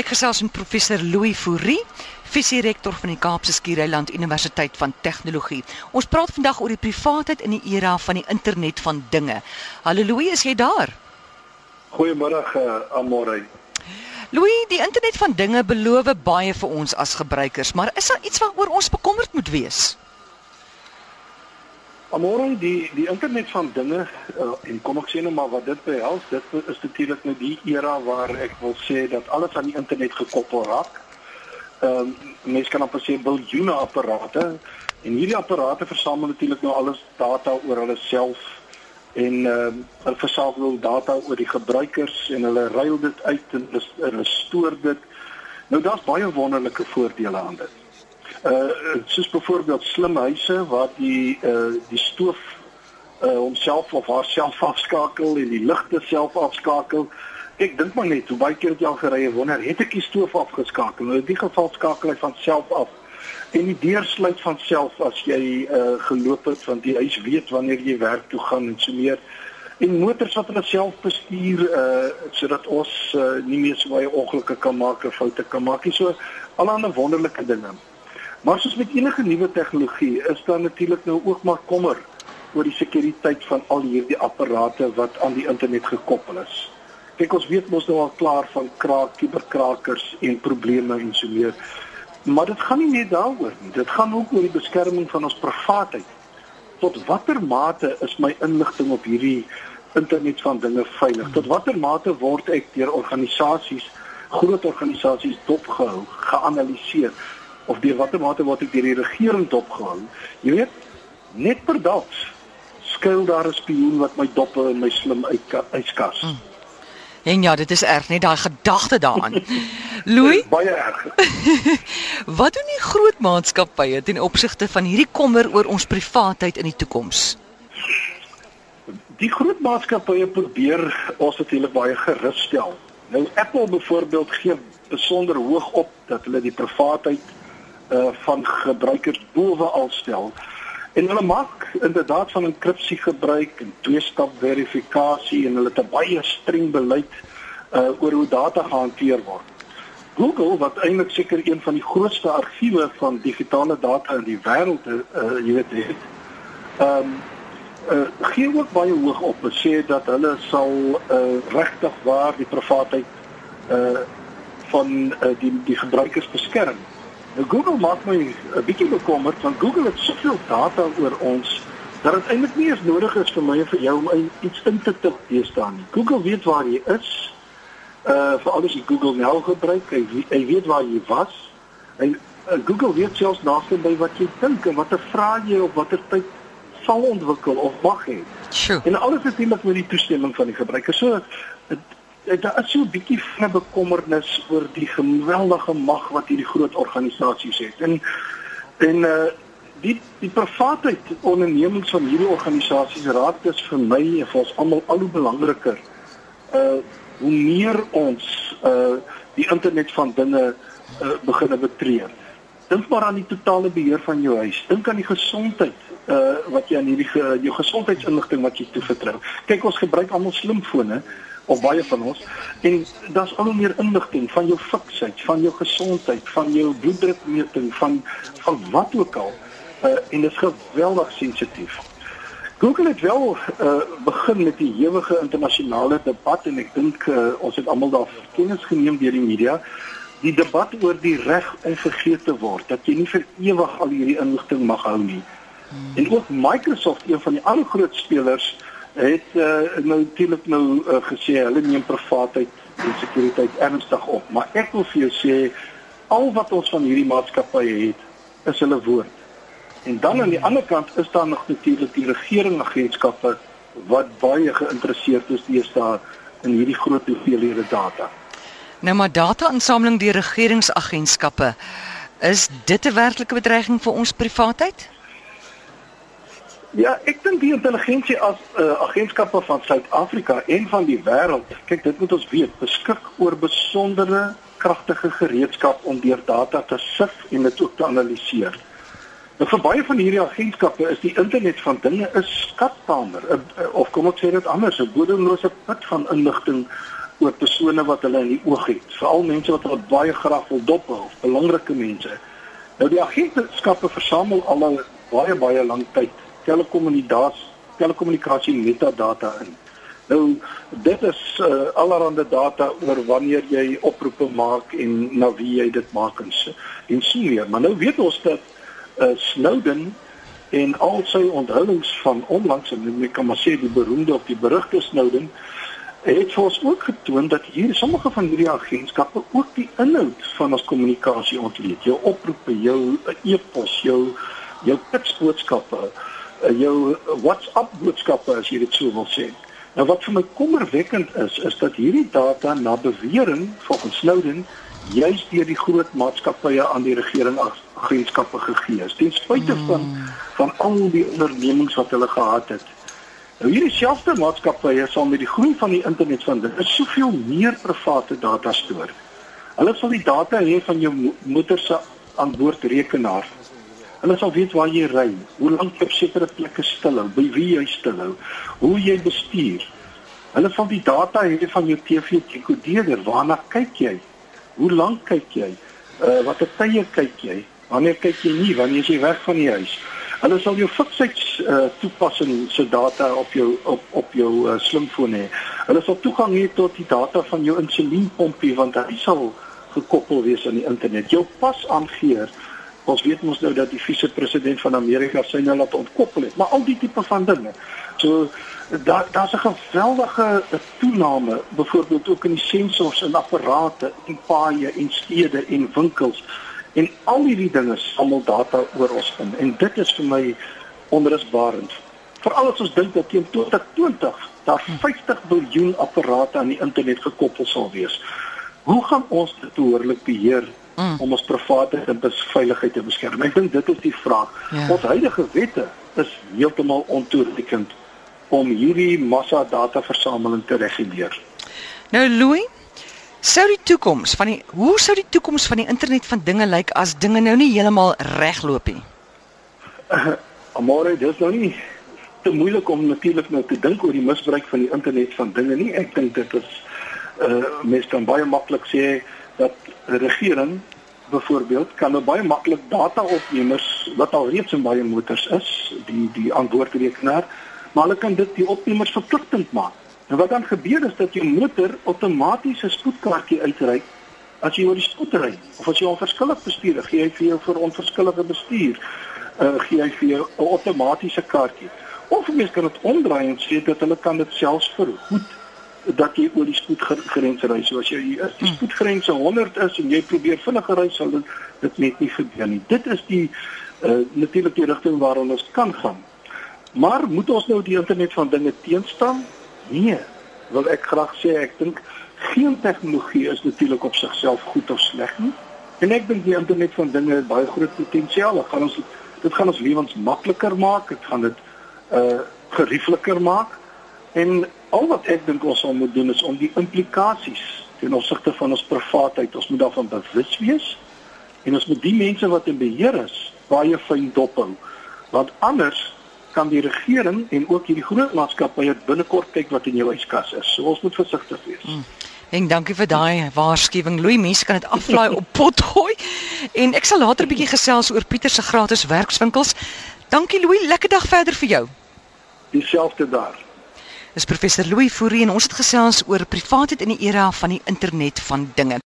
Ek gesels met professor Louis Fourie, visierektor van die Kaapse Skiereiland Universiteit van Tegnologie. Ons praat vandag oor die privaatheid in die era van die internet van dinge. Hallo Louis, is jy daar? Goeiemôre, uh, Amore. Louis, die internet van dinge beloof baie vir ons as gebruikers, maar is daar iets waaroor ons bekommerd moet wees? Amore, die die internet van dinge uh, en kom ek sê nou maar wat dit behels, dit is natuurlik nou die era waar ek wil sê dat alles aan die internet gekoppel raak. Ehm um, mense kan amper sê biljoene apparate en hierdie apparate versamel natuurlik nou alles data oor hulle self en ehm uh, hulle versamel data oor die gebruikers en hulle ruil dit uit en hulle stoor dit. Nou daar's baie wonderlike voordele aan dit. Uh soos byvoorbeeld slim huise waar die uh die stoof uh homself of haarself afskakel en die ligte self afskakel. Ek dink maar net hoe baie keer het jy al gery en wonder het ek die stoof afgeskakel? Nou in die geval skakel hy van self af en die deur sluit van self as jy uh geloop het want die huis weet wanneer jy werk toe gaan en so meer en motors wat hulle self bestuur uh sodat ons uh, nie meer so baie ongelukke kan maak of foute kan maak nie so allerlei wonderlike dinge maar soos met enige nuwe tegnologie is daar natuurlik nou ook maar kommer oor die sekuriteit van al hierdie apparate wat aan die internet gekoppel is kyk ons weet mos nou al klaar van kraak kuberkrakers en probleme en so meer Maar dit gaan nie net daaroor nie. Dit gaan ook oor die beskerming van ons privaatheid. Tot watter mate is my inligting op hierdie internet van dinge veilig? Tot watter mate word ek deur organisasies, groot organisasies dopgehou, geanaliseer of deur watter mate word ek deur die regering dopgehou? Jy weet, net per dag skuil daar 'n spioen wat my doppe en my slim uitskas. Hmm. En ja, dit is erg net daai gedagte daaraan. Louis? Baie erg. wat doen die groot maatskappye ten opsigte van hierdie kommer oor ons privaatheid in die toekoms? Die groot maatskappye probeer ons natuurlik baie gerus stel. Nou Apple byvoorbeeld gee besonder hoog op dat hulle die privaatheid uh van gebruikers bowe al stel. En hulle maak inderdaad van enkripsie gebruik en twee-stap verifikasie en hulle het 'n baie streng beleid uh oor hoe data gehanteer word. Google wat eintlik seker een van die grootste argiewe van digitale data in die wêreld uh jy weet het. Ehm um, uh gee ook baie hoog op en sê dat hulle sal uh regtig waar die privaatheid uh van uh, die die gebruikers beskerm. Google maak my 'n bietjie bekommerd want Google het soveel data oor ons dat dit eintlik nie eens nodig is vir my en vir jou om iets in te tik teestaan nie. Google weet waar jy is. Uh vir alles jy Google nou gebruik, hy, hy weet waar jy was. Hy uh, Google weet selfs naaste by wat jy dink en watter vrae jy op watter tyd sal ontwikkel of mag hê. En alles is natuurlik met die toestemming van die gebruiker. So daar is so 'n bietjie van bekommernis oor die geweldige mag wat hierdie groot organisasies het. En en uh die die privaatheid ondernemings van hierdie organisasies raak dus vir my en vir ons almal al hoe belangriker. Uh hoe meer ons uh die internet van dinge uh begin betree. Dink maar aan die totale beheer van jou huis. Dink aan die gesondheid uh wat jy aan hierdie jou gesondheidsinligting wat jy toevertrou. Kyk ons gebruik almal slimfone of baie van ons en daar's al hoe meer inligting van jou fiksheid, van jou gesondheid, van jou bloeddrukmeting, van van wat ook al uh, en dit is geweldig sensitief. Google het wel uh, begin met die ewige internasionale debat en ek dink uh, ons het almal daar kennis geneem deur die media die debat oor die reg om vergeet te word dat jy nie vir ewig al hierdie inligting mag hou nie. Hmm. En ook Microsoft, een van die ander groot spelers, het uh, nou natuurlik nou uh, gesê hulle neem privaatheid en sekuriteit ernstig op, maar ek wil vir jou sê al wat ons van hierdie maatskappye het is hulle woord. En dan aan die ander kant is daar nog natuurlik die regeringsagentskappe wat baie geïnteresseerd is deesdae in hierdie groot hoeveelhede data. Nou maar data-insameling deur regeringsagentskappe is dit 'n werklike bedreiging vir ons privaatheid? Ja, ek dink die intelligensie as uh, agentskappe van Suid-Afrika en van die wêreld, kyk dit moet ons weet, beskik oor besondere kragtige gereedskap om deur data te sif en dit ook te analiseer. Nou vir baie van hierdie agentskappe is die internet van dinge 'n skatkamer, of kom ek sê dit anders, 'n bodemlose put van inligting oor persone wat hulle in die oog het, veral mense wat hulle baie graag wil dophou, belangrike mense. Nou die agentskappe versamel al 'n baie baie lank tyd telekommunikasie telekommunikasie metadata in. Nou dit is uh, allerhande data oor wanneer jy oproepe maak en na wie jy dit maak en en so meer. Maar nou weet ons dat uh, Snowden en al sy onthullings van onlangs en ek kan maar sê die beroemde op die berugte Snowden het vir ons ook getoon dat hier sommige van hierdie agentskappe ook die inhoud van ons kommunikasie ontleed. Jou oproepe, jou e-pos, jou jou boodskappe, jou WhatsApp boodskappe as jy dit sou wil sê. Nou wat vir my kommerwekkend is, is dat hierdie data na bewering volgens Snowden juis deur die groot maatskappye aan die regering agentskappe gegee is. Ten spyte mm. van van al die ondernemings wat hulle gehad het. Nou hierdie selfde maatskappye sal met die groei van die internet van dit is soveel meer private data stoor. Hulle sal die data hê van jou motor se aanboordrekenaar. Hulle sal weet waar jy ry, hoe lank jy op sekere plekke stilhou, by wie jy stilhou, hoe jy bestuur. Hulle sal die data hê van jou TV-dekodeerder, waarna kyk jy? Hoe lank kyk jy? Uh watter tye kyk jy? Wanneer kyk jy nie? Wanneer jy weg van die huis? Hulle sal jou fiksheid uh toepassing se data op jou op op jou uh, slimfoon hê. Hulle sal toegang hê tot die data van jou insulienpompie want hy sal gekoppel wees aan die internet. Jou pas aangeer. Ons weet mos nou dat die vice-president van Amerika sy nou laat ontkoppel het, maar al die tipe van dinge. So daar daar's 'n geweldige toename byvoorbeeld ook in die sensors en apparate in paaie en stede en winkels en al hierdie dinge samel data oor ons in en dit is vir my onrusbarend veral as ons dink dat teen 2020 daar 50 miljard apparate aan die internet gekoppel sal wees hoe gaan ons dit behoorlik beheer mm. om ons private en veiligheid te beskerm ek dink dit is die vraag ja. ons huidige wette is heeltemal ontoereikend om hierdie massa data versameling te reguleer. Nou Louis, sou die toekoms van die hoe sou die toekoms van die internet van dinge lyk as dinge nou nie heeltemal regloop nie? Uh, Amore, dis nou nie te moeilik om natuurlik nou te dink oor die misbruik van die internet van dinge nie. Ek dink dit is uh mens kan baie maklik sê dat regering byvoorbeeld kan nou baie maklik data-opnemers wat al reeds in baie motors is, die die antwoordrekenaar maar hulle kan dit die opnemers verpligtend maak. En wat dan gebeur is dat jou motor outomaties 'n spoedkaartjie uitreik as jy oor die spoed ry of as jy onverskillig bestuur, gee hy vir jou vir onverskillige bestuur, uh, gee hy vir jou 'n outomatiese kaartjie. Of mens kan dit omdraai en sê dat hulle kan dit selfs verhoed dat jy oor die spoedgrens ry. So as jy as die spoedgrens 100 is en jy probeer vinniger ry, sal dit dit net nie gebeur nie. Dit is die uh, natuurlik die rigting waarna ons kan gaan. Maar moet ons nou die internet van dinge teenstaan? Nee. Wil ek graag sê ek dink geen tegnologie is natuurlik op sigself goed of sleg nie. En ek dink die internet van dinge het baie groot potensiaal. Dit gaan ons dit gaan ons lewens makliker maak, dit gaan dit uh geriefliker maak. En al wat ek dink ons sal moet doen is om die implikasies ten opsigte van ons privaatheid, ons moet daarvan bewus wees. En ons moet die mense wat in beheer is, baie fyn dophou. Want anders kan die regering en ook hierdie groot maatskappye binnekort kyk wat in jou yskas is. So ons moet versigtig wees. Hmm. En dankie vir daai waarskuwing. Louis, mense kan dit aflaai op pot gooi. En ek sal later 'n bietjie gesels oor Pieter se gratis werkswinkels. Dankie Louis, lekker dag verder vir jou. Dieselfde daar. Dis professor Louis Fourie en ons het gesels oor privaatheid in die era van die internet van dinge.